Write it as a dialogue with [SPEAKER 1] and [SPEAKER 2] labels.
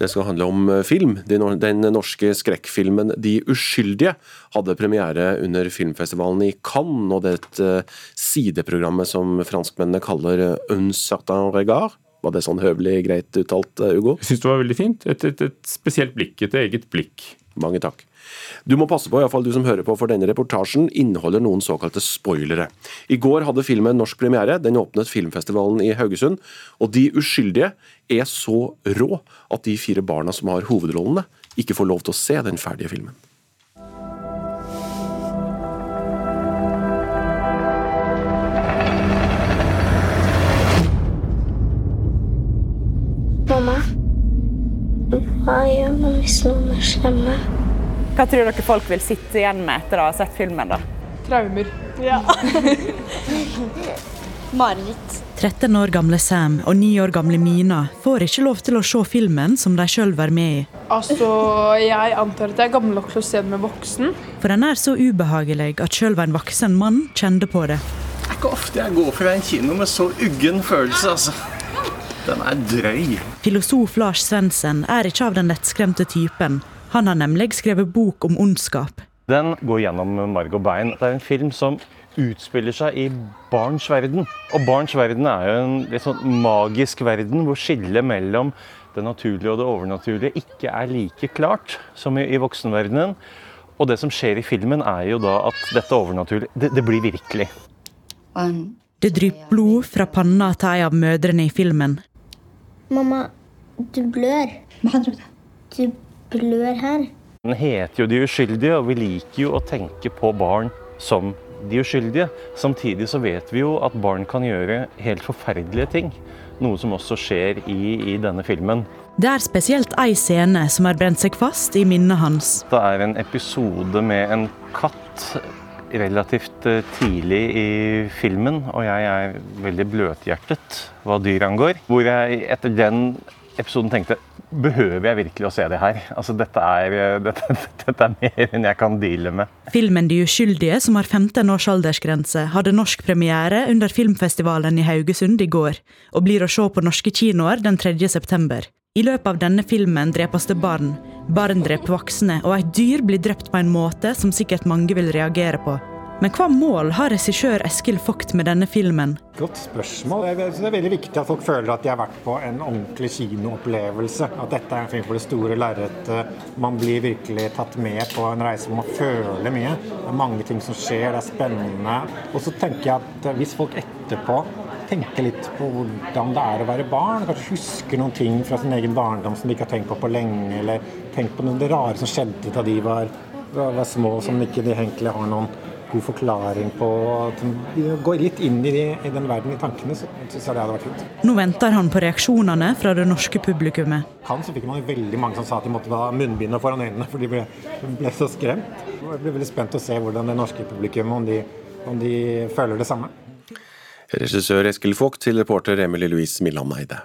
[SPEAKER 1] Det skal handle om eh, film. Den norske skrekkfilmen 'De uskyldige' hadde premiere under filmfestivalen i Cannes, og det et eh, sideprogrammet som franskmennene kaller 'Un certain regard'. Var det sånn høvelig greit uttalt, eh, Ugo?
[SPEAKER 2] Jeg syns det var veldig fint. Et, et, et spesielt blikk, et eget blikk.
[SPEAKER 1] Mange takk. Du må passe på, iallfall du som hører på, for denne reportasjen inneholder noen såkalte spoilere. I går hadde filmen norsk premiere. Den åpnet filmfestivalen i Haugesund. Og De uskyldige er så rå at de fire barna som har hovedrollene, ikke får lov til å se den ferdige filmen.
[SPEAKER 3] Hva gjør man hvis noen er slemme?
[SPEAKER 4] Hva tror dere folk vil sitte igjen med etter å ha sett filmen? da?
[SPEAKER 5] Traumer. Ja.
[SPEAKER 3] Mareritt.
[SPEAKER 6] 13 år gamle Sam og 9 år gamle Mina får ikke lov til å se filmen som de sjøl var med i.
[SPEAKER 5] Altså, Jeg antar at jeg er gammel nok til å se den med voksen.
[SPEAKER 6] For den er så ubehagelig at sjøl en voksen mann kjente på det.
[SPEAKER 7] Det er ikke ofte jeg går fra en kino med så uggen følelse, altså. Den er drøy.
[SPEAKER 6] Filosof Lars Svendsen er ikke av den lettskremte typen. Han har nemlig skrevet bok om ondskap.
[SPEAKER 8] Den går gjennom marg og bein. Det er en film som utspiller seg i barns verden. Og barns verden er jo en litt sånn magisk verden hvor skillet mellom det naturlige og det overnaturlige ikke er like klart som i, i voksenverdenen. Og det som skjer i filmen, er jo da at dette overnaturlige det, det blir virkelig.
[SPEAKER 6] Det drypper blod fra panna til ei av mødrene i filmen.
[SPEAKER 3] Mamma, du blør. Du blør her.
[SPEAKER 8] Den heter jo De uskyldige, og vi liker jo å tenke på barn som de uskyldige. Samtidig så vet vi jo at barn kan gjøre helt forferdelige ting. Noe som også skjer i, i denne filmen.
[SPEAKER 6] Det er spesielt ei scene som har brent seg fast i minnet hans.
[SPEAKER 8] Det er en episode med en katt relativt eh, tidlig i filmen, og jeg er veldig bløthjertet hva dyr angår. Hvor jeg etter den episoden tenkte Behøver jeg virkelig å se det her? Altså, dette er, eh, dette, dette er mer enn jeg kan deale med.
[SPEAKER 6] Filmen 'De uskyldige', som har 15 års aldersgrense, hadde norsk premiere under filmfestivalen i Haugesund i går, og blir å se på norske kinoer den 3. september. I løpet av denne filmen drepes det barn, barn dreper voksne, og et dyr blir drept på en måte som sikkert mange vil reagere på. Men hva mål har regissør Eskil Vogt med denne filmen?
[SPEAKER 9] Godt spørsmål. Det er veldig viktig at folk føler at de har vært på en ordentlig kinoopplevelse. At dette er en film for det store lerretet. Man blir virkelig tatt med på en reise hvor man føler mye. Det er mange ting som skjer, det er spennende. Og så tenker jeg at hvis folk etterpå tenker litt på hvordan det er å være barn, kanskje huske noen ting fra sin egen barndom som de ikke har tenkt på på lenge, eller tenkt på noe det rare som skjedde da de var, var små, som ikke de egentlig har noen god forklaring på Gå litt inn i, de, i den verden i tankene, så syns jeg det hadde vært fint.
[SPEAKER 6] Nå venter han på reaksjonene fra det norske publikummet.
[SPEAKER 9] Han så fikk man veldig mange som sa at de måtte ha munnbind foran øynene, for de ble, ble, så skremt. Jeg blir veldig spent å se hvordan det norske publikummet, om de, om de føler det samme.
[SPEAKER 1] Regissør Eskil Vogt til reporter Emilie Louise Milland Eide.